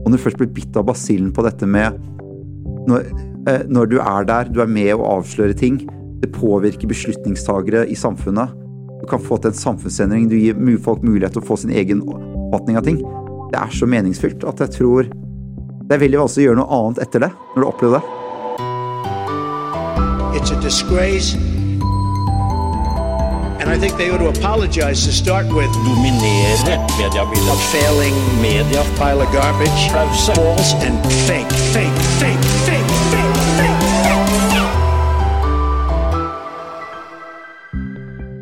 Og når du først blir bitt av basillen på dette med når, eh, når du er der, du er med å avsløre ting, det påvirker beslutningstagere i samfunnet. Du kan få til en samfunnsendring, du gir folk mulighet til å få sin egen oppfatning av ting. Det er så meningsfylt at jeg tror det er veldig vanskelig å gjøre noe annet etter det, når du opplever det. It's a disgrace And I think they ought to apologize to start with. Dominere mediebildet. A failing media. Pile of garbage. Pause. False and fake, fake, fake, fake, fake, fake.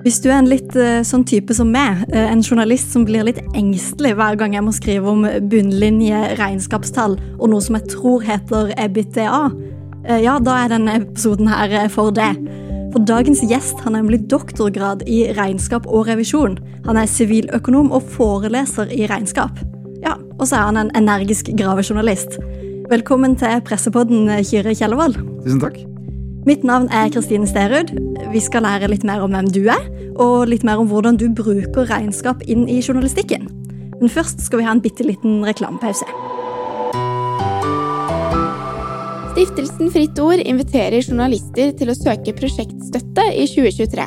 Hvis du er en litt uh, sånn type som meg, uh, en journalist som blir litt engstelig hver gang jeg må skrive om bunnlinje, regnskapstall og noe som jeg tror heter EBITDA, uh, ja, da er denne episoden her for det. For dagens gjest har nemlig doktorgrad i regnskap og revisjon. Han er siviløkonom og foreleser i regnskap. Ja, Og så er han en energisk gravejournalist. Velkommen til Pressepodden, Kyrre Kjellervold. Tusen takk. Mitt navn er Kristine Sterud. Vi skal lære litt mer om hvem du er, og litt mer om hvordan du bruker regnskap inn i journalistikken. Men først skal vi ha en bitte liten reklamepause. Stiftelsen Fritt Ord inviterer journalister til å søke prosjektstøtte i 2023.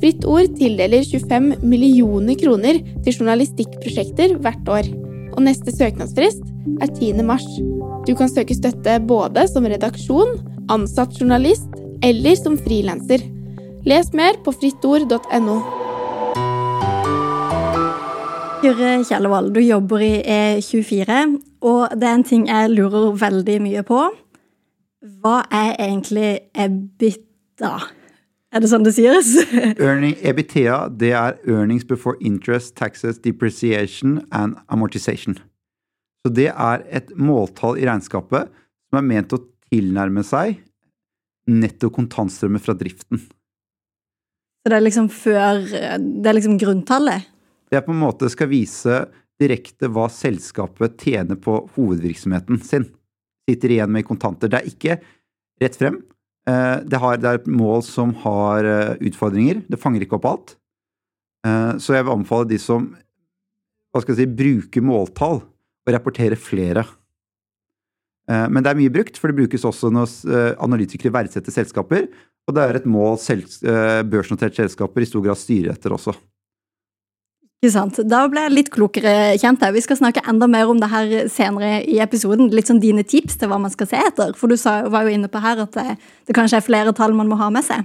Fritt Ord tildeler 25 millioner kroner til journalistikkprosjekter hvert år. Og neste søknadsfrist er 10. mars. Du kan søke støtte både som redaksjon, ansatt journalist eller som frilanser. Les mer på frittord.no. Kyrre Kjellevold, du jobber i E24, og det er en ting jeg lurer veldig mye på. Hva er egentlig EBITDA? Er det sånn det sies? Earning, EBITDA det er earnings before interest, taxes, depreciation and amortization. Så det er et måltall i regnskapet som er ment å tilnærme seg netto kontantstrømmer fra driften. Så det er liksom før Det er liksom grunntallet? Det er på en måte skal vise direkte hva selskapet tjener på hovedvirksomheten sin sitter igjen med kontanter. Det er ikke rett frem. Eh, det, har, det er et mål som har eh, utfordringer. Det fanger ikke opp alt. Eh, så jeg vil anbefale de som hva skal jeg si, bruker måltall, å rapportere flere. Men det er mye brukt, for det brukes også når analytikere verdsetter selskaper. Og det er et mål børsnoterte selskaper i stor grad styrer etter også. Ikke sant. Da ble jeg litt klokere kjent. her. Vi skal snakke enda mer om det her senere i episoden. Litt sånn dine tips til hva man skal se etter. For du var jo inne på her at det, det kanskje er flere tall man må ha med seg.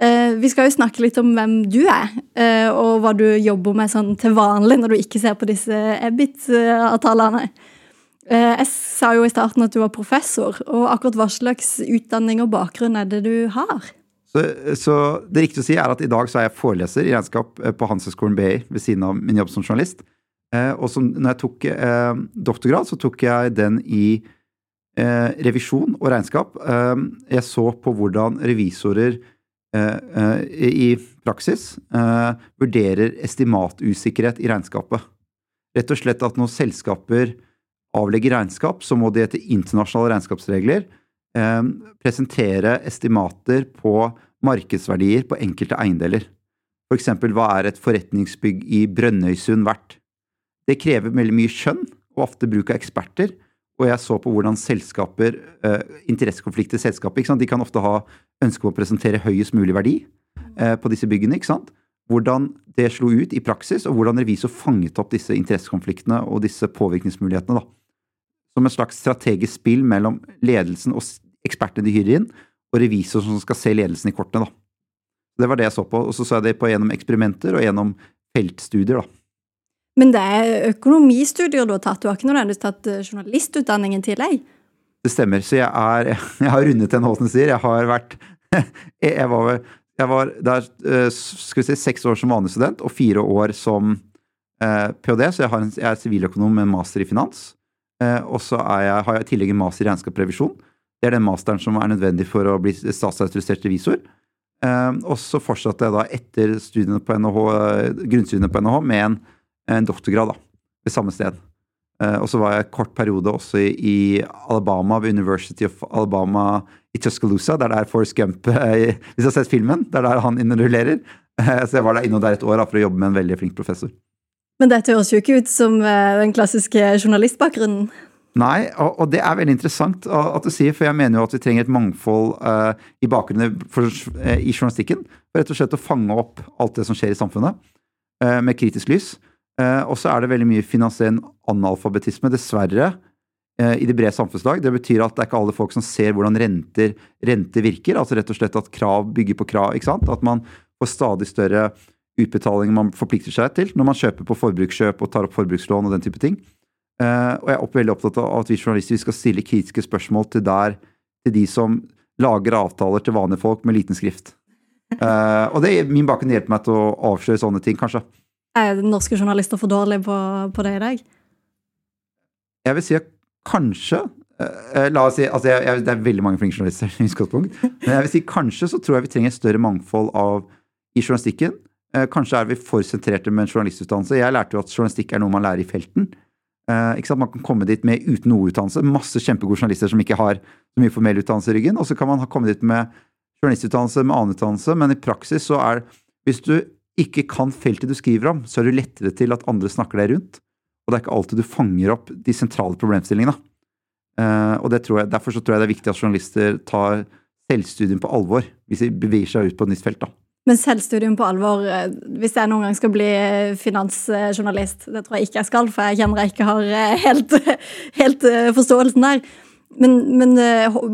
Uh, vi skal jo snakke litt om hvem du er, uh, og hva du jobber med sånn til vanlig når du ikke ser på disse EBIT-avtalene. Jeg sa jo i starten at du var professor, og akkurat hva slags utdanning og bakgrunn er det du har? Så, så, det riktige å si er at i dag så er jeg foreleser i regnskap eh, på Handelshøyskolen BI ved siden av min jobb som journalist. Eh, og som, når jeg tok eh, doktorgrad, så tok jeg den i eh, revisjon og regnskap. Eh, jeg så på hvordan revisorer eh, i praksis vurderer estimatusikkerhet i regnskapet. Rett og slett at når selskaper avlegger regnskap, så må de etter internasjonale regnskapsregler presentere estimater på markedsverdier på enkelte eiendeler. Eksempel, hva er et forretningsbygg i Brønnøysund verdt? Det krever veldig mye skjønn, og ofte bruk av eksperter. Og jeg så på hvordan selskaper, eh, interessekonflikter i selskapet, de kan ofte ha ønske om å presentere høyest mulig verdi eh, på disse byggene. ikke sant? Hvordan det slo ut i praksis, og hvordan revisor fanget opp disse interessekonfliktene og disse påvirkningsmulighetene. da. Som et slags strategisk spill mellom ledelsen og ekspertene de hyrer inn, og revisor som skal se ledelsen i kortene. da. Det var det jeg så på. Og så så jeg det på gjennom eksperimenter og gjennom feltstudier. da. Men det er økonomistudier du har tatt, du har ikke nødvendigvis tatt journalistutdanningen til deg. Det stemmer. Så jeg, er, jeg har rundet den som sier. Jeg har vært Jeg var, jeg var der eh, skal vi si, seks år som vanlig student og fire år som eh, ph.d., så jeg, har en, jeg er siviløkonom med en master i finans. Eh, og så har jeg i tillegg en master i regnskapsrevisjon. Det er den masteren som er nødvendig for å bli statsautorisert revisor. Uh, og så fortsatte jeg da etter studiene på NH, grunnstudiene på NHH med en, en doktorgrad da, ved samme sted. Uh, og så var jeg en kort periode også i, i, Alabama, ved University of Alabama i Tuscaloosa. Det er der Forrest Gump uh, Hvis du har sett filmen, det er der han innrullerer. så jeg var der innom der et år for å jobbe med en veldig flink professor. Men dette høres jo ikke ut som den klassiske journalistbakgrunnen? Nei, og, og det er veldig interessant at du sier, for jeg mener jo at vi trenger et mangfold uh, i bakgrunnen for, uh, i journalistikken. For rett og slett å fange opp alt det som skjer i samfunnet, uh, med kritisk lys. og så er det veldig mye finansiell analfabetisme, dessverre, i det brede samfunnslag. Det betyr at det er ikke alle folk som ser hvordan renter, renter virker. Altså rett og slett at krav bygger på krav. ikke sant? At man får stadig større utbetalinger man forplikter seg til når man kjøper på forbrukskjøp og tar opp forbrukslån og den type ting. Uh, og jeg er veldig opptatt av at vi journalister vi skal stille kritiske spørsmål til, der, til de som lager avtaler til vanlige folk med liten skrift. Uh, og det, min bakgrunn hjelper meg til å avsløre sånne ting, kanskje. Er norske journalister for dårlige på, på, det i dag? Jeg vil si at kanskje uh, La oss si altså jeg, jeg, Det er veldig mange flinke journalister, i utgangspunkt. Men jeg vil si kanskje så tror jeg vi trenger et større mangfold av, i journalistikken. kanskje er vi for sentrerte med en journalistutdannelse. Jeg lærte jo at journalistikk er noe man lærer i felten. Uh? Man kan komme dit med uten noe utdannelse. Masse kjempegode journalister som ikke har så mye formell utdannelse i ryggen. Og så kan man ha, komme dit med journalistutdannelse, med annen utdannelse, men i praksis så er Hvis du ikke kan feltet du skriver om, så er du lettere til at andre snakker deg rundt. Og det er ikke alltid du fanger opp de sentrale problemstillingene. Uh, og jeg, Derfor så tror jeg det er viktig at journalister tar selvstudien på alvor hvis de beveger seg ut på et nytt felt. da. Men selvstudium på alvor, eh, hvis jeg noen gang skal bli finansjournalist Det tror jeg ikke jeg skal, for jeg kjenner jeg ikke har eh, helt, helt eh, forståelsen der. Men, men,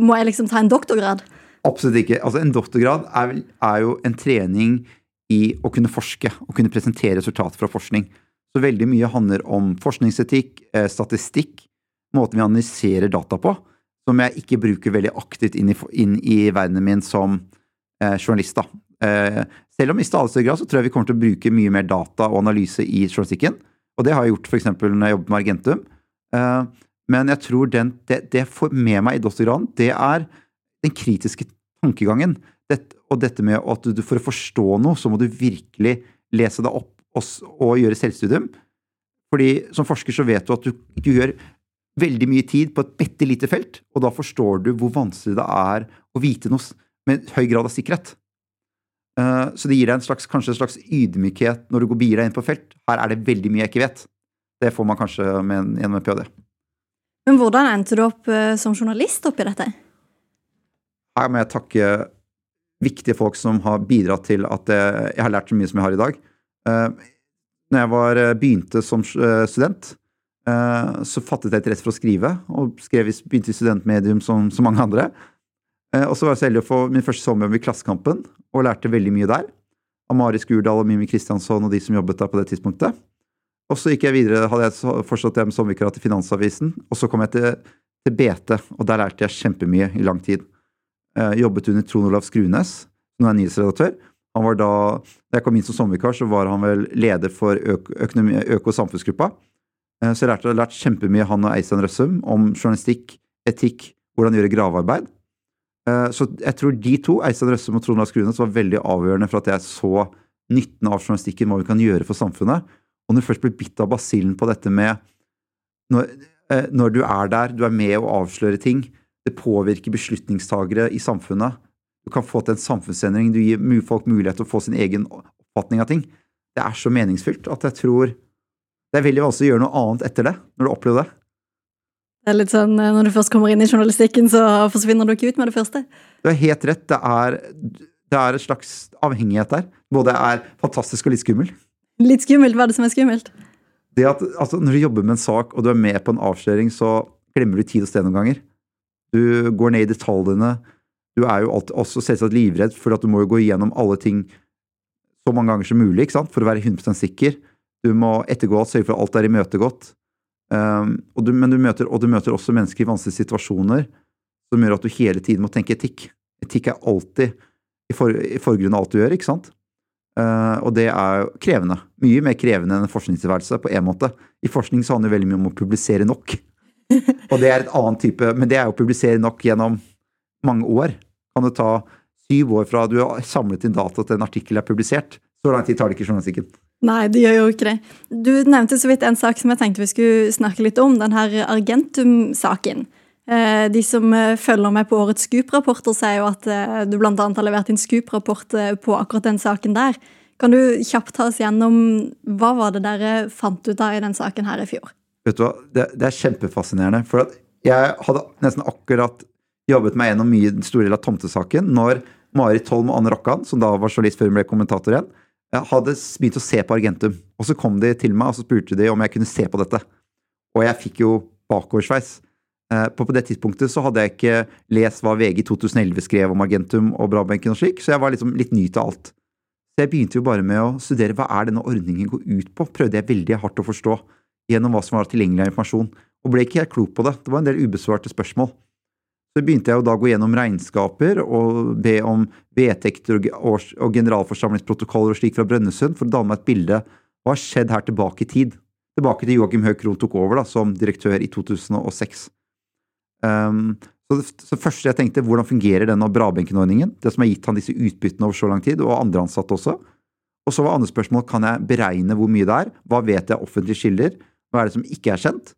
må jeg liksom ta en doktorgrad? Absolutt ikke. Altså, en doktorgrad er, er, jo en trening i å kunne forske og kunne presentere resultater fra forskning. Så veldig mye handler om forskningsetikk, statistikk, måten vi analyserer data på, som jeg ikke bruker veldig aktivt inn i, inn i verdenen min som eh, journalist. da. Eh, selv om i stadig større grad så tror jeg vi kommer til å bruke mye mer data og analyse i journalistikken. Og det har jeg gjort f.eks. når jeg jobbet med Argentum. Eh, men jeg tror den, det, det jeg får med meg i doktorgraden, det er den kritiske tankegangen. Det, og dette med at du for å forstå noe, så må du virkelig lese deg opp og, og gjøre selvstudium. Fordi som forsker så vet du at du, du gjør veldig mye tid på et bitte lite felt, og da forstår du hvor vanskelig det er å vite noe med høy grad av sikkerhet. Eh, så det gir deg en slags, kanskje en slags ydmykhet når du går bier deg inn på felt. Her er det veldig mye jeg ikke vet. Det får man kanskje med, gjennom en ph.d. Men hvordan endte du opp eh, som journalist oppi dette? Her må jeg takke viktige folk som har bidratt til at jeg har lært så mye som jeg har i dag. Eh, når jeg var, begynte som student, så fattet jeg et rett for å skrive, og skrev, begynte i studentmedium som, som mange andre. Eh, og så var jeg så heldig å få min første sommerjobb i Klassekampen, og lærte veldig mye der. Av Mari Skurdal og Mimi Kristiansson og de som jobbet der på det tidspunktet. Og så gikk jeg videre, hadde jeg forstått det med sommervikariat i Finansavisen, og så kom jeg til, til, BT, og der lærte jeg kjempemye i lang tid. Jeg eh, jobbet under Trond Olav Skrunes, som er nyhetsredaktør. Han var da, da jeg kom inn som sommervikar, så var han vel leder for økonomi, øko- og samfunnsgruppa. Eh, så jeg lærte, lærte kjempemye, han og Eistein Røssum, om journalistikk, etikk, hvordan gjøre gravearbeid. Eh, så jeg tror de to, Eistein Røssum og Trond Lars var veldig avgjørende for at jeg så nytten av journalistikken, hva vi kan gjøre for samfunnet. Og når du først blir bitt av basillen på dette med når, eh, når, du er der, du er med å avsløre ting, det påvirker beslutningstagere i samfunnet. Du kan få til en samfunnsendring, du gir folk mulighet til å få sin egen oppfatning av ting. Det er så meningsfylt at jeg tror det er veldig vanskelig å gjøre noe annet etter det, når du opplever det. Det er litt sånn, eh, Når du først kommer inn i journalistikken, så forsvinner du ikke ut med det første. Du har helt rett. Det er, det er et slags avhengighet der. Både er fantastisk og litt skummel. Litt skummelt? Hva er det som er skummelt? Det at, altså, Når du jobber med en sak, og du er med på en avsløring, så glemmer du tid og sted noen ganger. Du går ned i detaljene. Du er jo alltid, også selvsagt livredd, for at du må jo gå igjennom alle ting så mange ganger som mulig ikke sant? for å være 100% sikker. Du må ettergå alt, sørge for at alt er imøtegått. Um, og, du, du møter, og, du, møter, også mennesker i vanskelige situasjoner som gjør at du hele tiden må tenke etikk. Etikk er alltid i, for, i forgrunnen av alt du gjør, ikke sant? Uh, og det er krevende. Mye mer krevende enn en forskningstilværelse, på en måte. I forskning så handler det veldig mye om å publisere nok. og det er et annet type, Men det er jo å publisere nok gjennom mange år. Kan det ta syv år fra du har samlet inn data til en artikkel er publisert? Så lang tid tar det ikke i journalistikken. Nei, det gjør jo ikke det. Du nevnte så vidt en sak som jeg tenkte vi skulle snakke litt om. Den her Argentum-saken. Eh, de som eh, følger med på årets Scoop-rapporter, sier jo at eh, du bl.a. har levert inn Scoop-rapport på akkurat den saken der. Kan du kjapt ta oss gjennom hva var det dere fant ut av i den saken her i fjor? Vet du hva, det, det er kjempefascinerende. For jeg hadde nesten akkurat jobbet meg gjennom mye store delen av tomtesaken når Marit Holm og Anne Rokkan, som da var journalist før hun ble kommentator igjen, hadde begynt å se på Argentum. Og så kom de til meg og så spurte de om jeg kunne se på dette. Og jeg fikk jo bakoversveis. Eh, på, på det tidspunktet så hadde jeg ikke lest hva VG 2011 skrev om Argentum og Brabenken og slik, så jeg var liksom litt ny til alt. Så jeg begynte jo bare med å studere hva er denne ordningen går ut på, prøvde jeg veldig hardt å forstå gjennom hva som var tilgjengelig av informasjon, og ble ikke helt klok på det. Det var en del ubesvarte spørsmål. Så begynte jeg å da gå gjennom regnskaper og be om vedtekter og, generalforsamlingsprotokoller og slik fra Brønnøysund for å danne meg et bilde hva har skjedd her tilbake i tid. Tilbake til Joakim Høeg Krohn tok over da, som direktør i 2006. Um, så det, så første jeg tenkte, hvordan fungerer denne Brabenken-ordningen? Det som har gitt han disse utbyttene over så lang tid, og andre ansatte også. Og så var andre spørsmål kan jeg beregne hvor mye det er? Hva vet jeg offentlige kilder? Hva er det som ikke er kjent?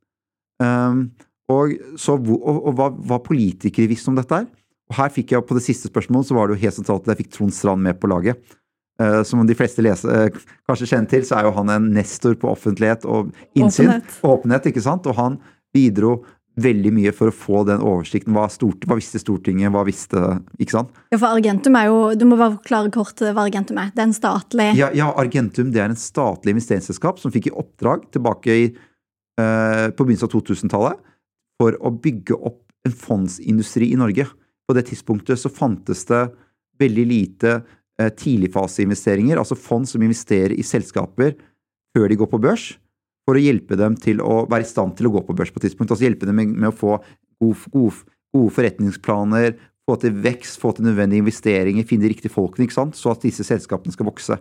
Um, og, så, og, og hva, hva, politikere visste om dette her? Og her fikk jeg På det siste spørsmålet så var det jo helt sentralt at jeg fikk Trond Strand med på laget. Uh, som de fleste leser, uh, kanskje kjenner til, så er jo han en nestor på offentlighet og innsyn. Åpenhet. åpenhet ikke sant? Og han bidro veldig mye for å få den oversikten. Hva, stort, hva, visste Stortinget, hva visste Ikke sant? Ja, for Argentum er jo Du må bare forklare kort hva Argentum er. Det er en statlig Ja, ja Argentum det er en statlig investeringsselskap som fikk i oppdrag tilbake i, uh, på begynnelsen av 2000-tallet for å bygge opp en fondsindustri i Norge. På det tidspunktet så fantes det veldig lite uh, tidligfaseinvesteringer, altså fond som investerer i selskaper før de går på børs for å hjelpe dem til å være i stand til å gå på børs på et tidspunkt. Altså hjelpe dem med, med å få gode, gode, gode, forretningsplaner, få til vekst, få til nødvendige investeringer, finne de riktige folkene, ikke sant? så at disse selskapene skal vokse.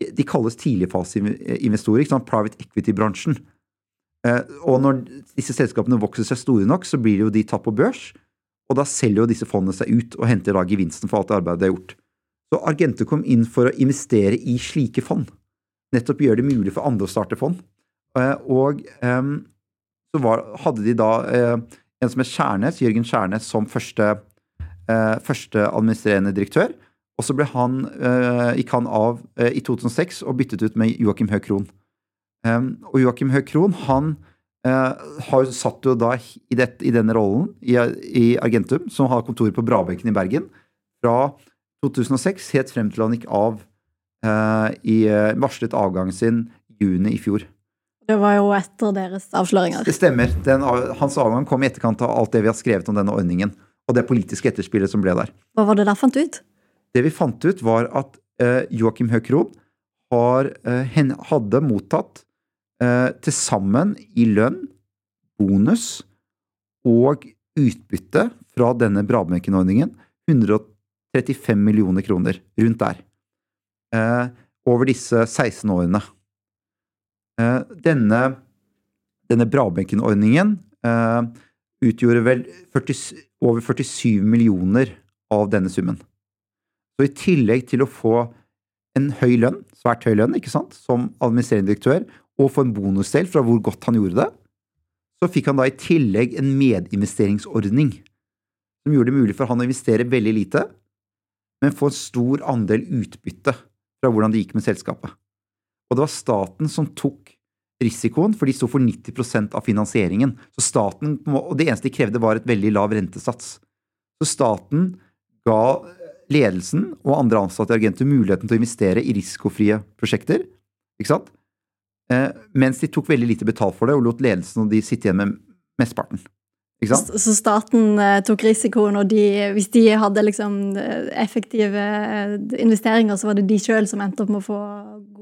De kalles tidligfaseinvestorer, ikke sant? private equity-bransjen. Eh, og når disse selskapene vokser seg store nok, så blir jo de tatt på børs, og da selger jo disse fondene seg ut og henter da gevinsten for alt det arbeidet de har gjort. Så Argente kom inn for å investere i slike fond. Nettopp gjøre det mulig for andre å starte fond. Eh, og så var, hadde de da eh, en som het Skjærnes, Jørgen Skjærnes, som første, første administrerende direktør. Og så ble han, gikk han av i 2006 og byttet ut med Joakim Høeg Krohn. Og Joakim Høeg Krohn han har satt jo da i, det, i denne rollen i, i, Argentum, som har kontoret på Brabekken i Bergen, fra 2006 helt frem til han gikk av i varslet avgangen sin juni i fjor. Det var jo etter deres avsløringer. Det stemmer. Den, hans avgang kom i etterkant av alt det vi har skrevet om denne ordningen, og det politiske etterspillet som ble der. Hva var det der fant ut? Det vi fant ut, var at eh, Joakim Høeg Krohn eh, hadde mottatt uh, til sammen i lønn, bonus og utbytte fra denne Brabekken-ordningen 135 millioner kroner, rundt der, eh, over disse 16 årene. Eh, denne, denne Brabenken-ordningen eh, utgjorde vel 40, over 47 millioner av denne summen. Så i tillegg til å få en høy lønn, svært høy lønn, ikke sant, som administrerende direktør, og få en bonusdel fra hvor godt han gjorde det, så fikk han da i tillegg en medinvesteringsordning som gjorde det mulig for han å investere veldig lite, men få en stor andel utbytte fra hvordan det gikk med selskapet. Og det var staten som tok risikoen, for de sto for 90% av finansieringen. Så staten, Og det eneste de krevde, var et veldig lav rentesats. Så staten ga ledelsen og andre ansatte i Argentum muligheten til å investere i risikofrie prosjekter, ikke sant? Eh, mens de tok veldig lite betalt for det, og lot ledelsen og de sitte igjen med mesteparten. Så staten uh, tok risikoen, og de, hvis de hadde liksom eh, effektive eh, investeringer, så var det de sjøl som endte opp med å få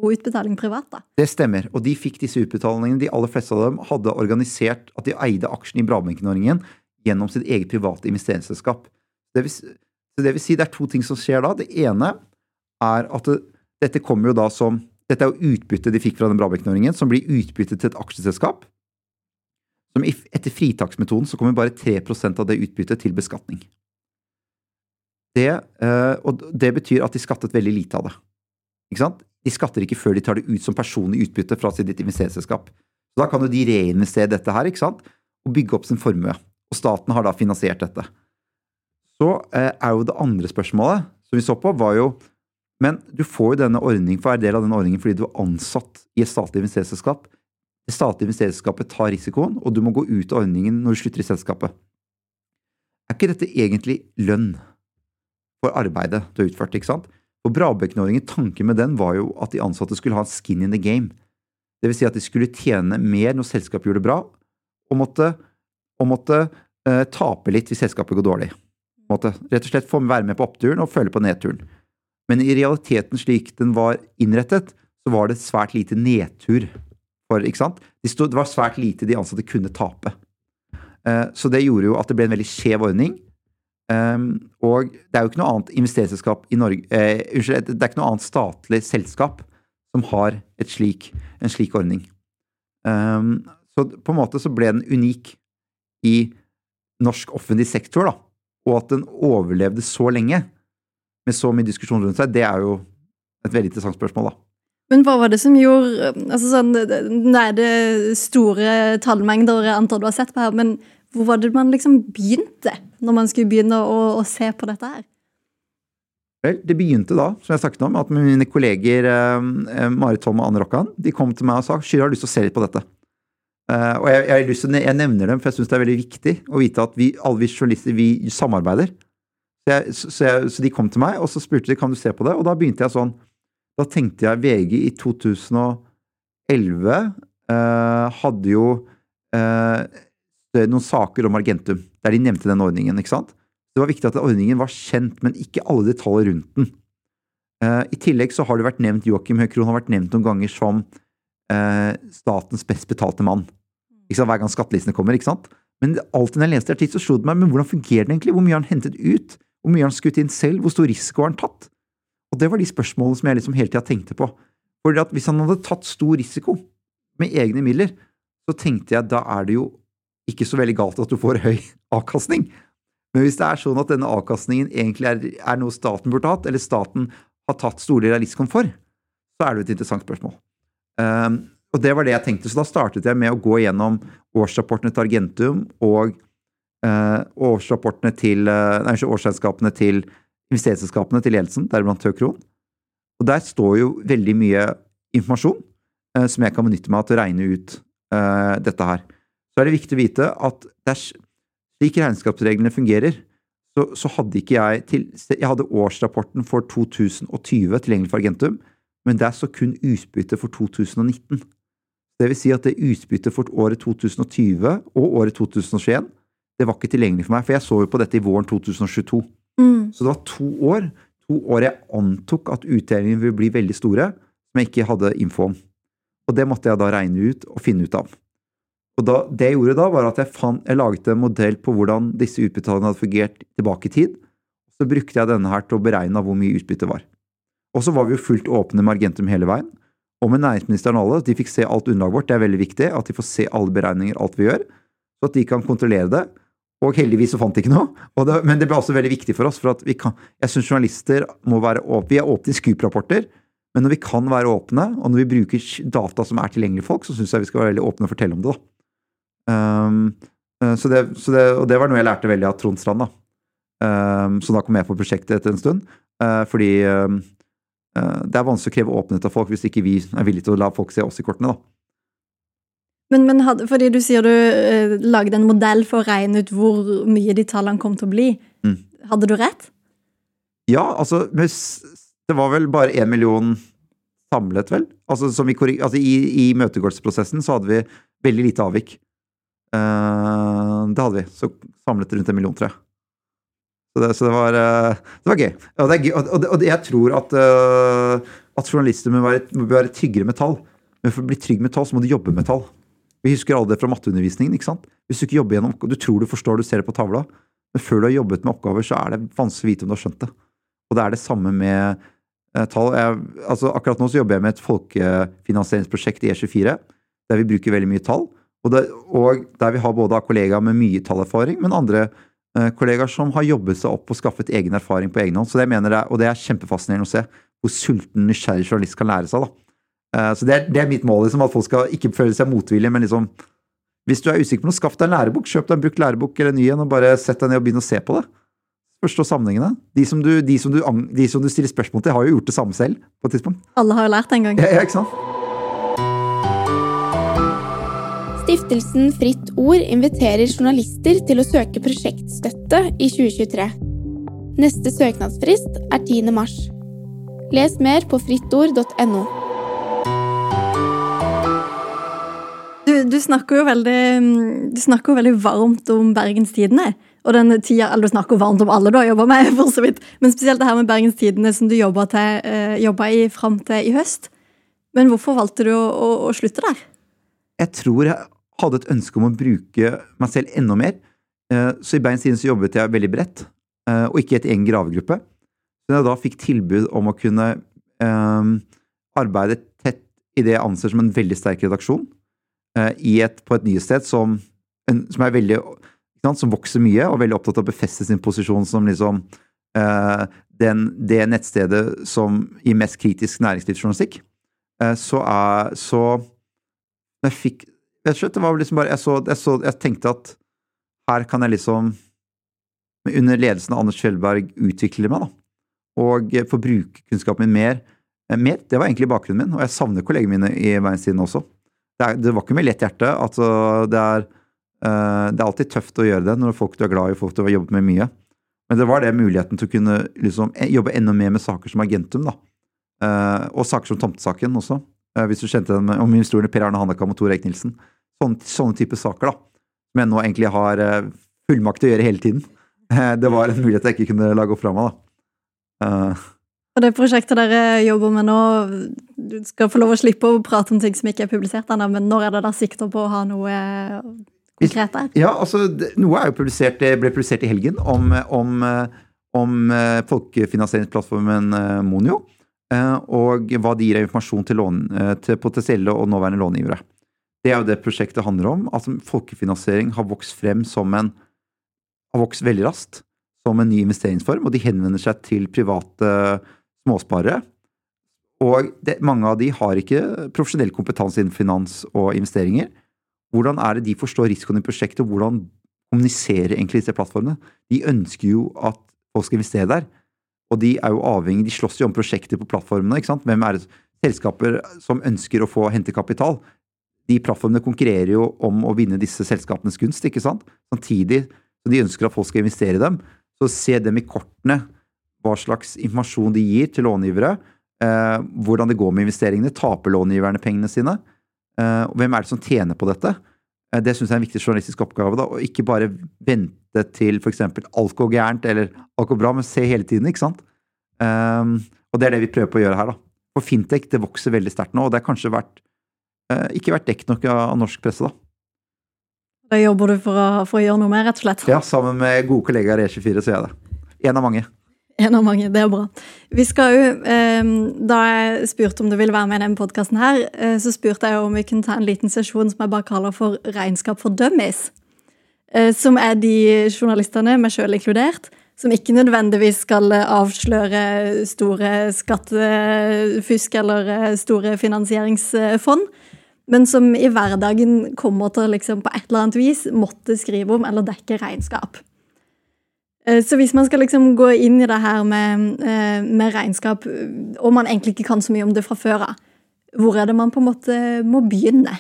god utbetaling privat? da? Det stemmer, og de fikk disse utbetalingene. De aller fleste av dem hadde organisert at de eide aksjene i Brabenken-ordningen gjennom sitt eget private investeringsselskap. Det vil, så det vil si det er to ting som skjer da. Det ene er at det, dette kommer jo da som Dette er jo utbyttet de fikk fra den Brabekk-ordningen, som blir utbyttet til et aksjeselskap som etter fritaksmetoden så kommer bare 3% av det utbyttet til beskatning. Det, eh, og det betyr at de skattet veldig lite av det. Ikke sant? De skatter ikke før de tar det ut som personlig utbytte fra sitt investeringsselskap. Så Da kan jo de reinvestere dette her ikke sant? og bygge opp sin formue. Og staten har da finansiert dette. Så eh, er jo det andre spørsmålet som vi så på, var jo Men du får jo denne ordningen for være del av denne ordningen fordi du er ansatt i et statlig investeringsselskap det statlige investeringsselskapet tar risikoen, og du må gå ut av ordningen når du slutter i selskapet. Er ikke dette egentlig lønn for arbeidet du har utført, ikke sant? For Brabekken-ordningen, tanken med den var jo at de ansatte skulle ha skin in the game. Det vil si at de skulle tjene mer når selskapet gjorde det bra, og måtte, og måtte eh, tape litt hvis selskapet går dårlig. Måtte, rett og slett få være med på oppturen og følge på nedturen. Men i realiteten slik den var innrettet, så var det svært lite nedtur. For, ikke sant? Det var svært lite de ansatte kunne tape. Eh, så det gjorde jo at det ble en veldig skjev ordning. Um, og det er jo ikke noe annet investeringsselskap i Norge eh, Unnskyld, det er ikke noe annet statlig selskap som har slik, en slik ordning. Um, så på en måte så ble den unik i norsk offentlig sektor, da. Og at den overlevde så lenge, med så mye diskusjon rundt seg, det er jo et veldig interessant spørsmål, da. Men hva var det som gjorde altså sånn, Nå er det store tallmengder jeg antar du har sett på her, men hvor var det man liksom begynte, når man skulle begynne å, å se på dette her? Vel, det begynte da, som jeg snakket om, at mine kolleger eh, Marit Tom og Anne Rokkan de kom til meg og sa Kyrre, har lyst til å se litt på dette. Uh, og jeg, jeg, jeg, nevner dem, for jeg syns det er veldig viktig å vite at vi, alle vi journalister vi samarbeider. Så, jeg, så, jeg, så, de kom til meg, og så spurte de kan du se på det, og da begynte jeg sånn. Da tenkte jeg VG i 2011 uh, eh, hadde jo eh, noen saker om Argentum, der de nevnte den ordningen. ikke sant? Det var viktig at ordningen var kjent, men ikke alle detaljer rundt den. Eh, I tillegg så har det vært nevnt Joakim Høkron har vært nevnt noen ganger som uh, statens best betalte mann. Ikke sant? Hver gang skattelistene kommer. ikke sant? Men alltid når jeg leste artikler, så slo det meg men hvordan fungerer det egentlig? Hvor mye har han hentet ut? Hvor mye har han skutt inn selv? Hvor stor risiko har han tatt? Og det var de spørsmålene som jeg liksom hele tida tenkte på. Fordi at Hvis han hadde tatt stor risiko med egne midler, så tenkte jeg da er det jo ikke så veldig galt at du får høy avkastning. Men hvis det er sånn at denne avkastningen egentlig er, er noe staten burde hatt, eller staten har tatt store deler av risikoen for, så er det jo et interessant spørsmål. Um, og det var det jeg tenkte, så da startet jeg med å gå gjennom årsrapportene til Argentum og årsrapportene til, uh, nei, årsregnskapene til investeringsselskapene til ledelsen, deriblant Høkron. Og der står jo veldig mye informasjon eh, som jeg kan benytte meg av til å regne ut dette her så er det viktig å vite at slik regnskapsreglene fungerer, så, så, hadde ikke jeg til, Jeg hadde årsrapporten for 2020 tilgjengelig for Argentum, men det er så kun utbytte for 2019. Det vil si at det utbyttet for året 2020 og året 2021, det var ikke tilgjengelig for meg, for jeg så jo på dette i våren 2022. Mm. Så det var to år, to år jeg antok at utdelingene ville bli veldig store, som jeg ikke hadde info om. Og det måtte jeg da regne ut og finne ut av. Og da, det jeg gjorde da, var at jeg, fant, jeg laget en modell på hvordan disse utbetalingene hadde fungert tilbake i tid. Så brukte jeg denne her til å beregne hvor mye utbytte var. Og så var vi jo fullt åpne med Argentum hele veien. Og med næringsministeren og alle. De fikk se alt underlaget vårt. Det er veldig viktig at de får se alle beregninger, alt vi gjør. Så at de kan kontrollere det. Og heldigvis så fant de ikke noe. Det, men det ble også veldig viktig for oss. for at vi kan, Jeg syns journalister må være åpne. Vi er åpne i Scoop-rapporter. Men når vi kan være åpne, og når vi bruker data som er tilgjengelig for folk, så syns jeg vi skal være veldig åpne og fortelle om det. da. Um, så det, så det, og det var noe jeg lærte veldig av Trond Strand, da. Um, så da kom jeg på prosjektet etter en stund. Uh, fordi um, uh, det er vanskelig å kreve åpenhet av folk hvis ikke vi er villige til å la folk se oss i kortene, da. Men, men hadde, fordi du sier du uh, lagde en modell for å regne ut hvor mye de tallene kom til å bli. Mm. Hadde du rett? Ja, altså Det var vel bare én million samlet, vel? Altså, i, altså i, i møtegårdsprosessen så hadde vi veldig lite avvik. Uh, det hadde vi. Så samlet rundt en million, tror jeg. Så det, så det, var, uh, det var, gøy. Og, det gøy. og, og jeg tror at, uh, at journalister må være, må være, tryggere med tall. Men for å bli trygg med tall, så må du jobbe med tall. Vi husker alle det fra matteundervisningen. ikke sant? Hvis du ikke jobber gjennom, du tror du forstår, du ser det på tavla, men før du har jobbet med oppgaver, så er det vanskelig å vite om du har skjønt det. Og det er det samme med tall. Jeg, altså akkurat nå så jobber jeg med et folkefinansieringsprosjekt i E24, der vi bruker veldig mye tall. Og, det, og, der vi har både kollegaer med mye tallerfaring, men andre eh, kollegaer som har jobbet seg opp og skaffet egen erfaring på egen hånd. Så det mener jeg, Og det er kjempefascinerende å se hvor sulten, nysgjerrig journalist kan lære seg. da. Eh, så det er, det er, mitt mål, liksom, at folk skal ikke føle seg motvillige, men liksom Hvis du er usikker på noe, skaff deg en lærebok. Kjøp deg en brukt lærebok eller en ny en, og bare sett deg ned og begynn å se på det. Forstå sammenhengene. De som, du, de, som du, de som, du, stiller spørsmål til, har jo gjort det samme selv på et tidspunkt. Alle har jo lært en gang. Ja, ja ikke sant? Stiftelsen Fritt Ord inviterer journalister til å søke prosjektstøtte i 2023. Neste søknadsfrist er 10. mars. Les mer på frittord.no. Du, snakker jo veldig, du snakker veldig varmt om Bergenstidene. Og den tida, eller Du snakker varmt om alle du har jobba med, for så vidt. men spesielt det her med Bergenstidene som du jobba eh, i fram til i høst. Men hvorfor valgte du å, å, å slutte der? Jeg tror jeg hadde et ønske om å bruke meg selv enda mer. Eh, så i Bergens Tidende så jobbet jeg veldig bredt, eh, og ikke et egen gravegruppe. Så jeg da fikk tilbud om å kunne arbeide tett i det jeg anser som en veldig sterk redaksjon, et, på et nyhetssted som, som, er veldig som vokser mye, og veldig opptatt av å befeste sin posisjon som liksom uh, den, det nettstedet som gir mest kritisk næringslivsjournalistikk. Uh, så er så jeg fikk jeg, skjønte, det var liksom bare, jeg, så, jeg, så, jeg tenkte at her kan jeg liksom, under ledelsen av Anders Kjellberg, utvikle meg, da og få bruke kunnskapen min mer, eh, mer. Det var egentlig bakgrunnen min, og jeg savner kollegene mine i Verdensiden også. Det, er, det, var ikke med lett hjerte. Altså, det, er, uh, det er alltid tøft å gjøre det når folk du er glad i, folk du har jobbet med mye. Men det var det muligheten til å kunne liksom, eh, jobbe enda mer med saker som Agentum, da. Uh, og saker som Tomtesaken også. Uh, hvis du kjente den om historien Per Arne Hannekam og Tor Eik Nilsen. Sånne, sånne type saker, da. Som jeg nå egentlig har fullmakt til å gjøre hele tiden. det var en mulighet jeg ikke kunne lage opp fra meg, da. Og det prosjektet dere jobber med nå, du skal få lov å slippe å prate om ting som ikke er publisert ennå, men når er det da sikter på å ha noe konkret der? Ja, altså, noe er jo publisert, det ble publisert i helgen om, om, om eh, folkefinansieringsplattformen eh, Monio. Og hva de gir av informasjon til, lån, til potensielle og nåværende långivere. Det er jo det prosjektet handler om. Altså, folkefinansiering har vokst frem som en har vokst veldig raskt som en ny investeringsform, og de henvender seg til private småsparere. Og det, mange av de har ikke profesjonell kompetanse innen finans og investeringer. Hvordan er det de forstår risikoen i prosjektet, og hvordan kommuniserer egentlig disse plattformene? De ønsker jo at folk skal investere der, og de er jo avhengig, de slåss jo om prosjekter på plattformene. ikke sant? Hvem er det selskaper som ønsker å få hente kapital? De plattformene konkurrerer jo om å vinne disse selskapenes gunst, ikke sant? Samtidig som de ønsker at folk skal investere i dem. Så se dem i kortene hva slags informasjon de gir til långivere. Eh, hvordan det går med investeringene. Taper långiverne pengene sine? Eh, og hvem er det som tjener på dette? Eh, det syns jeg er en viktig journalistisk oppgave. da, Og ikke bare vente til f.eks. alt går gærent eller alt går bra, men se hele tiden. ikke sant? Eh, og det er det vi prøver på å gjøre her. da. For fintech det vokser veldig sterkt nå, og det har kanskje vært, eh, ikke vært dekket nok av norsk presse. da. Da jobber du for å, for å, gjøre noe med, rett og slett? Ja, sammen med gode kollegaer i E24, så gjør jeg det. En av mange. En av mange, det er bra. Vi skal jo, eh, Da jeg spurte om du ville være med i denne podkasten, eh, så spurte jeg om vi kunne ta en liten sesjon som jeg bare kaller for Regnskap for dummies. Eh, som er de journalistene, meg sjøl inkludert, som ikke nødvendigvis skal avsløre store skattefusk eller store finansieringsfond men som i hverdagen kommer til liksom på et eller annet vis måtte skrive om eller dekke regnskap. Eh, så hvis man skal liksom gå inn i det her med, eh, med, regnskap, og man egentlig ikke kan så mye om det fra før av, hvor er det man på en måte må begynne?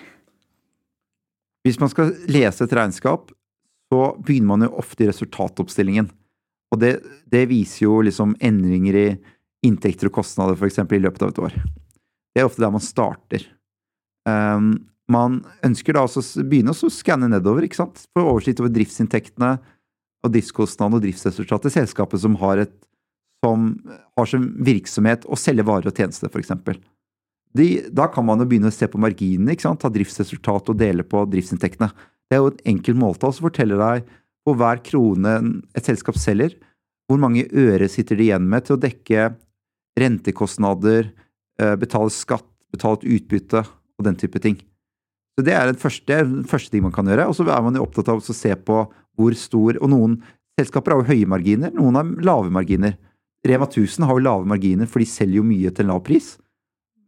Hvis man skal lese et regnskap, så begynner man jo ofte i resultatoppstillingen. Og det, det viser jo liksom endringer i inntekter og kostnader, f.eks. i løpet av et år. Det er ofte der man starter. Um, man ønsker da å begynne å skanne nedover, ikke sant? få oversikt over driftsinntektene og driftskostnadene og driftsresultatet. Selskapet som har, et, som har som virksomhet å selge varer og tjenester, f.eks. Da kan man jo begynne å se på marginene, ikke sant? ta driftsresultat og dele på driftsinntektene. Det er jo et enkelt måltall som forteller deg på hver krone et selskap selger, hvor mange øre sitter de igjen med til å dekke rentekostnader, eh, betale skatt, betale et utbytte og den type ting. Så Det er den første, første ting man kan gjøre. Og så er man jo opptatt av å se på hvor stor Og noen selskaper har jo høye marginer, noen har lave marginer. Rema 1000 har jo lave marginer, for de selger jo mye til lav pris.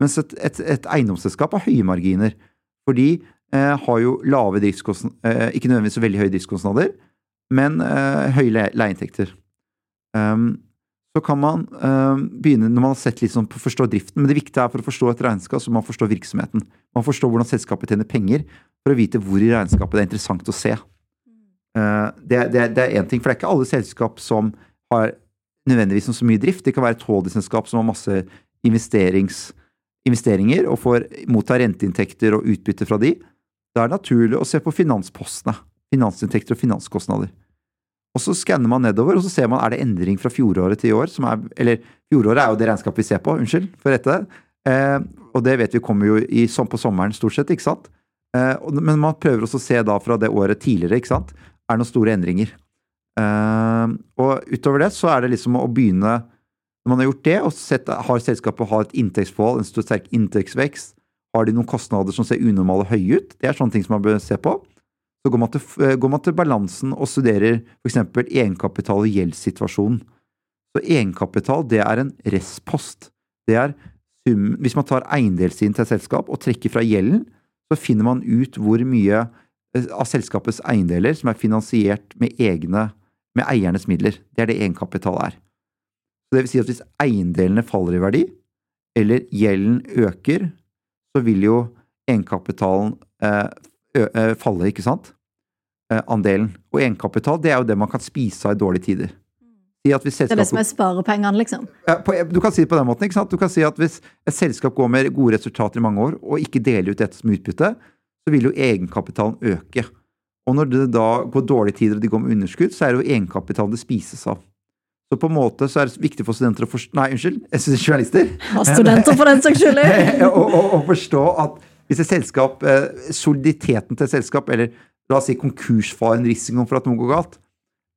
Mens et, et, et eiendomsselskap har høye marginer, for de eh, har jo lave driftskostnader eh, Ikke nødvendigvis veldig høye driftskostnader, men eh, høye leieinntekter. Um, så kan man øh, begynne når man har sett liksom på å forstå driften. Men det viktige er for å forstå et regnskap, så man forstår virksomheten. Man forstår hvordan selskapet tjener penger, for å vite hvor i regnskapet det er interessant å se. Det, det er én ting, for det er ikke alle selskap som har nødvendigvis så mye drift. Det kan være et holdingselskap som har masse investeringer og får motta renteinntekter og utbytte fra de. Da er det naturlig å se på finanspostene. Finansinntekter og finanskostnader. Og så skanner man nedover, og så ser man er det endring fra fjoråret til i år. som er, Eller fjoråret er jo det regnskapet vi ser på, unnskyld for dette. Eh, og det vet vi kommer jo i, på sommeren stort sett, ikke sant. Eh, men man prøver også å se da fra det året tidligere, ikke sant. Er noen store endringer? Uh, og utover det så er det liksom å begynne Når man har gjort det, og sett, har selskapet har et inntektsforhold, en stor sterk inntektsvekst, har de noen kostnader som ser unormale høye ut? Det er sånne ting som man bør se på. Så går man til, eh, går man til balansen og studerer f.eks. egenkapital og gjeldssituasjonen. Så egenkapital, det er en restpost. Det er sum Hvis man tar eiendelssiden til et selskap og trekker fra gjelden, så finner man ut hvor mye av selskapets eiendeler som er finansiert med egne med eiernes midler. Det er det egenkapital er. Så det vil si at hvis eiendelene faller i verdi, eller gjelden øker, så vil jo egenkapitalen eh, falle, ikke sant? Eh, andelen. Og egenkapital, det er jo det man kan spise av i dårlige tider. Si det er det som er sparepengene, liksom? Ja, på, du kan si det på den måten. ikke sant? Du kan si at hvis et selskap går med gode resultater i mange år, og ikke deler ut dette som utbytte, så vil jo egenkapitalen øke. Og når det da går dårlige tider og de går med underskudd, så er det jo egenkapitalen det spises av. Så på en måte så er det viktig for studenter å forstå Nei, unnskyld, journalister. Ja, studenter for den saks skyld. Å forstå at hvis et selskap, eh, soliditeten til et selskap, eller la oss si konkursfaren, risikoen for at noe går galt,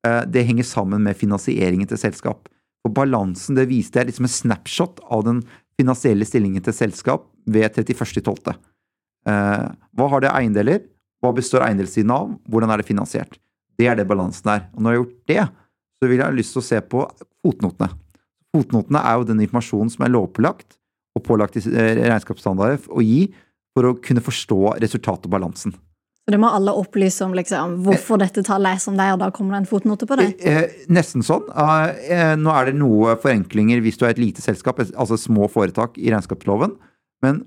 eh, det henger sammen med finansieringen til selskap. Og balansen det viste er liksom en snapshot av den finansielle stillingen til selskap ved 31.12. Eh, hva har det eiendeler? Hva består eiendelssiden av? Hvordan er det finansiert? Det er det balansen er. Og når jeg har gjort det, så vil jeg ha lyst til å se på fotnotene. Fotnotene er jo den informasjonen som er lovpålagt og pålagt i eh, regnskapsstandarder å gi for å kunne forstå resultatet og balansen. Så det må alle opplyse om liksom, hvorfor dette tallet er som det er, og da kommer det en fotnote på det? Eh, nesten sånn. Eh, nå er det noe forenklinger hvis du er et lite selskap, altså små foretak i regnskapsloven, men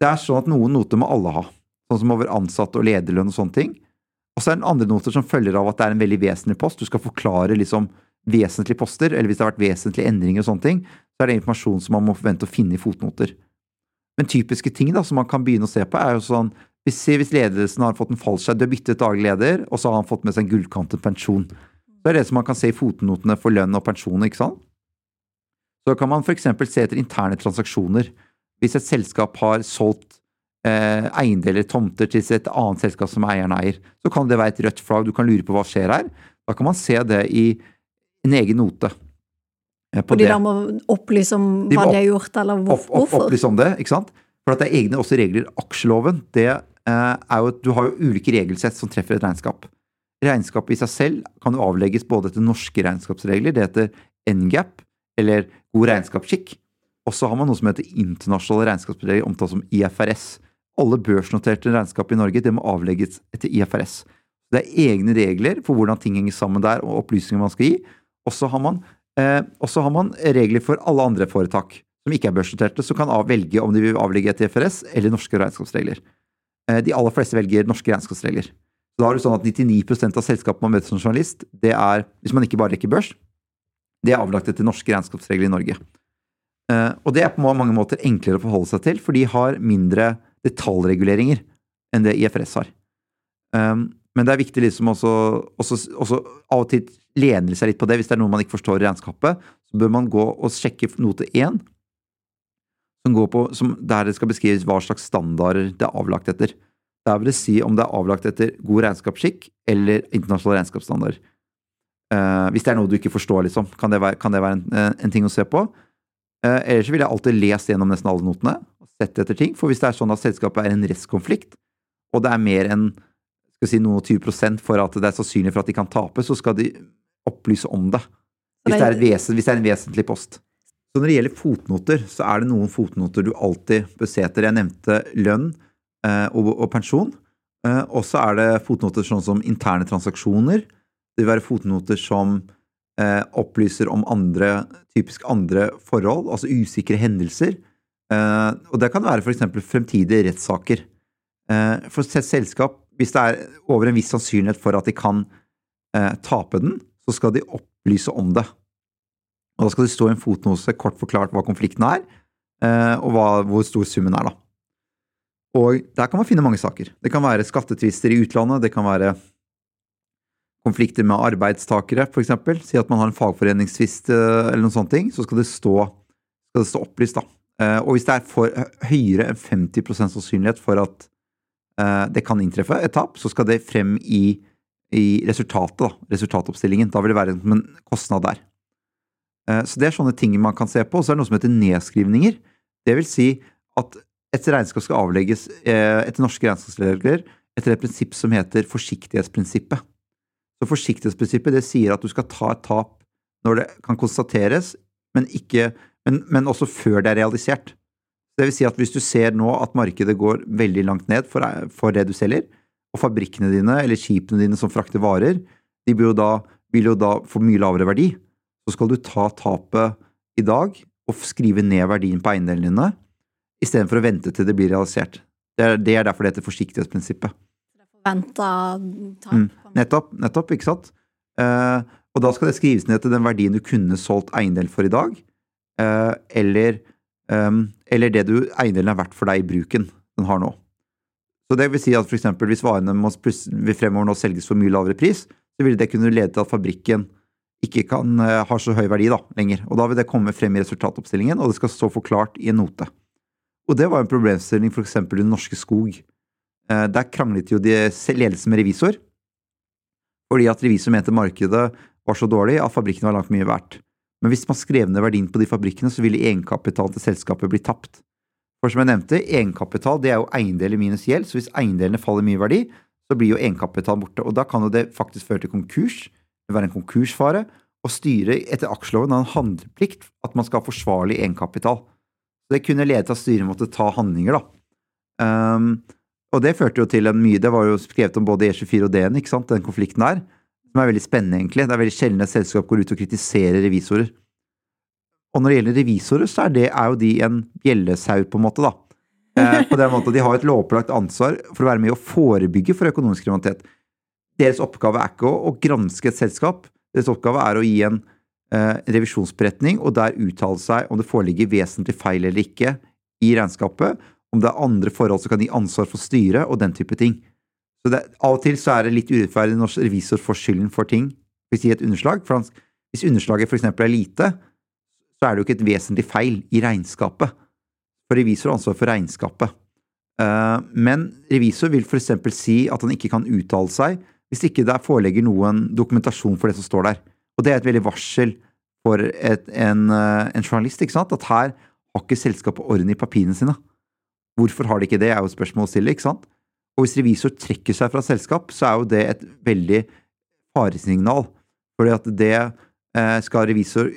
det er sånn at noen noter må alle ha. Sånn som over ansatte og lederlønn og sånne ting. Og så er det andre noter som følger av at det er en veldig vesentlig post. Du skal forklare liksom vesentlige poster, eller hvis det har vært vesentlige endringer og sånne ting, så er det informasjon som man må forvente å finne i fotnoter. Men typiske ting da, som man kan begynne å se på, er jo sånn hvis, hvis ledelsen har fått en fallskjerm, du har byttet daglig leder, og så har han fått med seg en gullkantet pensjon. Det er det som man kan se i fotnotene for lønn og pensjon, ikke sant? Så kan man f.eks. se etter interne transaksjoner. Hvis et selskap har solgt eh, eiendeler, tomter, til et annet selskap som eieren eier. Så kan det være et rødt flagg, du kan lure på hva skjer her. Da kan man se det i en egen note. Eh, og de da må opplyse om de hva de har gjort, eller hvor, opp, opp, Opplyse om det, ikke sant. For at det er egne også regler. Aksjeloven, det eh, er jo at Du har jo ulike regelsett som treffer et regnskap. Regnskapet i seg selv kan jo avlegges både etter norske regnskapsregler, det heter NGAP, eller god regnskapsskikk, og så har man noe som heter internasjonale regnskapsregler, omtalt som IFRS alle børsnoterte regnskap i Norge det må avlegges etter IFRS. Det er egne regler for hvordan ting henger sammen der, og opplysninger man skal gi. Og så har, eh, har, man regler for alle andre foretak som ikke er børsnoterte, som kan velge om de vil avlegge etter IFRS eller norske regnskapsregler. Eh, de aller fleste velger norske regnskapsregler. Da er det sånn at 99 av selskapene man møter som journalist, det er, hvis man ikke bare rekker børs, det er avlagt etter norske regnskapsregler i Norge. Eh, og det er på mange måter enklere å forholde seg til, for de har mindre detaljreguleringer enn det IFRS har. Um, men det er viktig liksom også, også, også av og til lene seg litt på det. Hvis det er noe man ikke forstår i regnskapet, så bør man gå og sjekke note 1, som går på, som, der det skal beskrives hva slags standarder det er avlagt etter. Der vil det si om det er avlagt etter god regnskapsskikk eller internasjonal regnskapsstandard. Uh, hvis det er noe du ikke forstår, liksom, kan det være, kan det være en, en, ting å se på. Uh, ellers ville jeg alltid lest gjennom nesten alle notene og sett etter ting. For hvis det er sånn at selskapet er en restkonflikt, og det er mer enn skal si noen og 20 prosent for at det er sannsynlig for at de kan tape, så skal de opplyse om det. Hvis det er, vesen, hvis det er en vesentlig post. Så når det gjelder fotnoter, så er det noen fotnoter du alltid bør se etter. Jeg nevnte lønn eh, og, og, pensjon. Eh, og så er det fotnoter sånn som interne transaksjoner. Det vil være fotnoter som eh, opplyser om andre, typisk andre forhold, altså usikre hendelser. Eh, og det kan være f.eks. fremtidige rettssaker. Eh, for et selskap, hvis det er over en viss sannsynlighet for at de kan eh, tape den, så skal de opplyse om det. Og da skal det stå i en fotnose kort forklart hva konflikten er, eh, og hva, hvor stor summen er, da. Og der kan man finne mange saker. Det kan være skattetvister i utlandet, det kan være konflikter med arbeidstakere, f.eks. Si at man har en fagforeningstvist eh, eller noen sånne ting, så skal det stå, skal det stå opplyst, da. Eh, og hvis det er for høyere enn 50 sannsynlighet for at eh, det kan inntreffe et tap, så skal det frem i, i resultatet, da, resultatoppstillingen. Da vil det være en kostnad der. Så det er sånne ting man kan se på. Og så er det noe som heter nedskrivninger. Det vil si at et regnskap skal avlegges etter norske regnskapsregler etter et prinsipp som heter forsiktighetsprinsippet. Så forsiktighetsprinsippet det sier at du skal ta et tap når det kan konstateres, men, ikke, men, men også før det er realisert. Det vil si at hvis du ser nå at markedet går veldig langt ned for, for det du selger, og fabrikkene dine eller skipene dine som frakter varer, de vil jo, da, vil jo da få mye lavere verdi, så skal du ta tapet i dag og skrive ned verdien på eiendelene dine, istedenfor å vente til det blir realisert. Det er, det er derfor det heter forsiktighetsprinsippet. Forventa tap. Mm. Nettopp, nettopp, ikke sant? Uh, og da skal det skrives ned til den verdien du kunne solgt eiendel for i dag, uh, eller, um, eller, det du eiendelen er verdt for deg i bruken den har nå. Så det vil si at for eksempel hvis varene må fremover nå selges for mye lavere pris, så vil det kunne lede til at fabrikken ikke kan uh, ha så høy verdi da, lenger. Og da vil det komme frem i resultatoppstillingen, og det skal stå forklart i en note. Og det var en problemstilling eksempel i Norske Skog. Uh, der kranglet jo de ledelsen med revisor, fordi at revisor mente markedet var så dårlig at fabrikkene var langt mye verdt. Men hvis man skrev ned verdien på de fabrikkene, så ville egenkapitalen til selskapet bli tapt. For som jeg nevnte, egenkapital det er jo eiendeler minus gjeld, så hvis eiendelene faller mye i verdi, så blir jo egenkapitalen borte. Og da kan jo det faktisk føre til konkurs, være en konkursfare, og styret etter aksjeloven har en handleplikt at man skal ha forsvarlig egenkapital. Så det kunne lede til at styret måtte ta handlinger, da. Um, og det førte jo til en mye Det var jo skrevet om både E24 og DN, ikke sant, den konflikten der. Som er veldig spennende, egentlig. Det er veldig sjelden et selskap går ut og kritiserer revisorer. Og når det gjelder revisorer, så er, det, er jo de en bjellesau, på en måte, da. Eh, på den måten, at De har et lovpålagt ansvar for å være med å forebygge for økonomisk kriminalitet. Deres oppgave er ikke å, å granske et selskap. Deres oppgave er å gi en eh, revisjonsberetning og der uttale seg om det foreligger vesentlig feil eller ikke i regnskapet, om det er andre forhold som kan gi ansvar for styret, og den type ting. Så det, Av og til så er det litt urettferdig når revisor får skylden for ting, hvis de et underslag. For hvis underslaget f.eks. er lite, så er det jo ikke et vesentlig feil i regnskapet. For revisor har ansvar for regnskapet. Eh, men revisor vil f.eks. si at han ikke kan uttale seg hvis ikke det forelegger noen dokumentasjon for det som står der. Og det er et veldig varsel for et, en, eh, en, journalist, ikke sant? at her har ikke selskapet orden i papirene sine. Hvorfor har de ikke det, er jo spørsmål å stille, ikke sant? Og hvis revisor trekker seg fra selskap, så er jo det et veldig faresignal. Fordi at det eh, skal revisor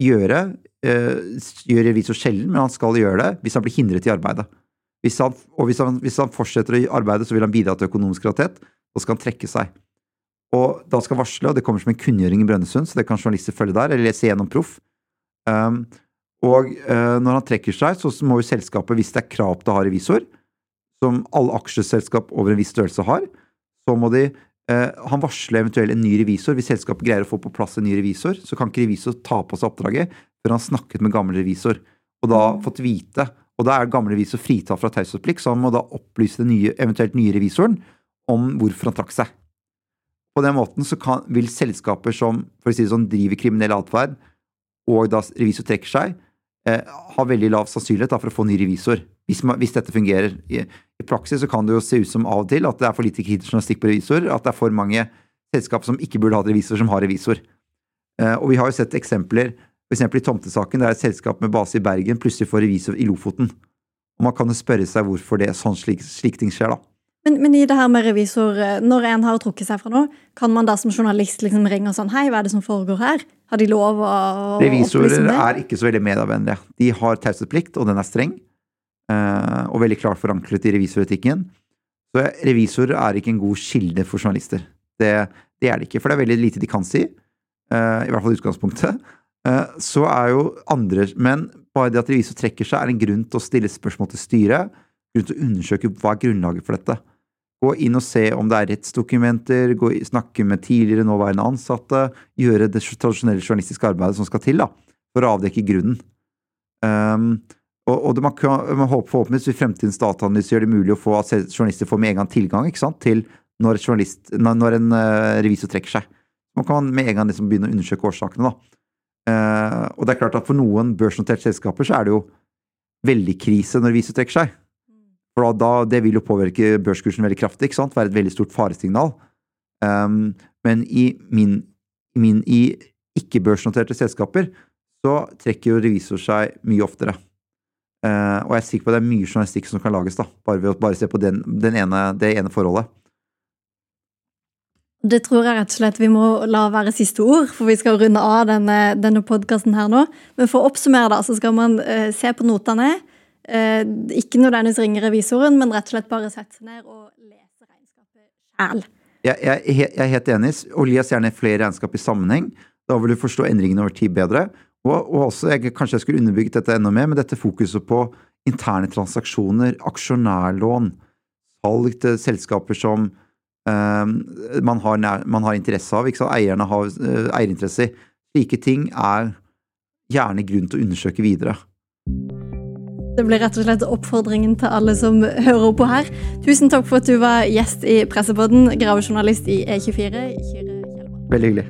gjøre. Eh, gjør revisor sjelden, men han skal gjøre det hvis han blir hindret i arbeidet. Hvis han, og hvis han, hvis han fortsetter å arbeide, så vil han bidra til økonomisk kvalitet. Da skal han trekke seg. Og da skal varsle, og det kommer som en kunngjøring i Brønnøysund, så det kan journalister følge der, eller lese gjennom Proff. Um, og eh, når han trekker seg, så må jo selskapet, hvis det er krav til å ha revisor, som alle aksjeselskap over en viss størrelse har, så må de eh, han varsler eventuelt en ny revisor. Hvis selskapet greier å få på plass en ny revisor, så kan ikke revisor ta på seg oppdraget før han snakket med gammel revisor og da mm. fått vite. Og da er gammel revisor fritatt fra taushetsplikt, så han må da opplyse den nye, eventuelt nye revisoren om hvorfor han trakk seg. På den måten så kan, vil selskaper som for å si det sånn, driver kriminell atferd, og da revisor trekker seg, har veldig lav sannsynlighet for å få ny revisor, hvis, man, hvis dette fungerer. I, I, praksis så kan det jo se ut som av og til at det er for lite kritisk journalistikk på revisor, at det er for mange selskap som ikke burde hatt revisor, som har revisor. Eh, og vi har jo sett eksempler, f.eks. i tomtesaken, der et selskap med base i Bergen plutselig får revisor i Lofoten. Og man kan jo spørre seg hvorfor det sånn slik, slik ting skjer, da. Men, men, i det her med revisor, eh, når en har trukket seg fra noe, kan man da som journalist liksom ringe og sånn Hei, hva er det som foregår her? Har de lov å Revisorer er ikke så veldig medievennlige. De har taushetsplikt, og den er streng. Eh, og veldig klart forankret i revisoretikken. Så revisorer er ikke en god kilde for journalister. Det, det, er det ikke, for det er veldig lite de kan si. eh, i hvert fall i utgangspunktet, så er jo andre Men bare det at revisor trekker seg, er en grunn til å stille spørsmål til styret. Grunn til å undersøke hva er grunnlaget for dette. Gå inn og se om det er rettsdokumenter, gå, snakke med tidligere nåværende ansatte. Gjøre det tradisjonelle journalistiske arbeidet som skal til da, for å avdekke grunnen. Um, og, og det, man, kan, man håper forhåpentligvis vil fremtidens dataanalyse gjør det mulig å få at journalister får med en gang tilgang ikke sant, til når, når en uh, revisor trekker seg. Man kan med en gang liksom begynne å undersøke årsakene. da. Uh, og det er klart at For noen børsnoterte selskaper så er det jo veldig krise når revisor trekker seg. For da, Det vil jo påvirke børskursen veldig kraftig. ikke sant? Være et veldig stort faresignal. Um, men i min, min i ikke-børsnoterte selskaper så trekker jo revisor seg mye oftere. Uh, og jeg er sikker på at det er mye journalistikk som kan lages da, bare ved å bare se på den, den ene, det ene forholdet. Det tror jeg rett og slett vi må la være siste ord, for vi skal runde av denne, denne podkasten her nå. Men for å oppsummere, da, så skal man uh, se på notene. Uh, ikke nødvendigvis ringe revisoren, men rett og slett bare sette seg ned og lese regnskapet sjæl. Jeg, jeg, jeg, er helt enig, og les gjerne flere regnskap i sammenheng. Da vil du forstå endringene over tid bedre. Og, og også, jeg, Kanskje jeg skulle underbygget dette enda mer, men dette fokuset på interne transaksjoner, aksjonærlån, salg til selskaper som uh, man, har nær, man, har interesse av, ikke sant? eierne har uh, eierinteresse i. Slike ting er gjerne grunn til å undersøke videre. Det blir rett og slett oppfordringen til alle som hører på her. Tusen takk for at du var gjest i Pressepodden, gravejournalist i E24. Veldig hyggelig.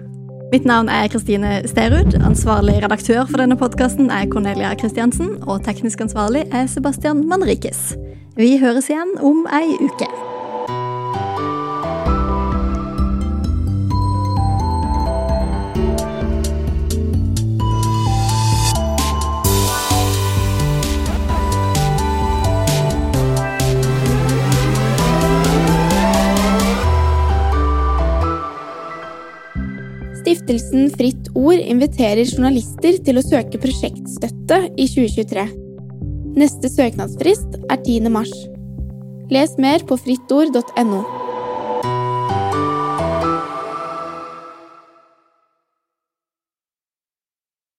Mitt navn er Kristine Sterud. Ansvarlig redaktør for denne podkasten er Cornelia Kristiansen. Og teknisk ansvarlig er Sebastian Manrikes. Vi høres igjen om ei uke. Stiftelsen Fritt Ord inviterer journalister til å søke prosjektstøtte i 2023. Neste søknadsfrist er 10. mars. Les mer på frittord.no.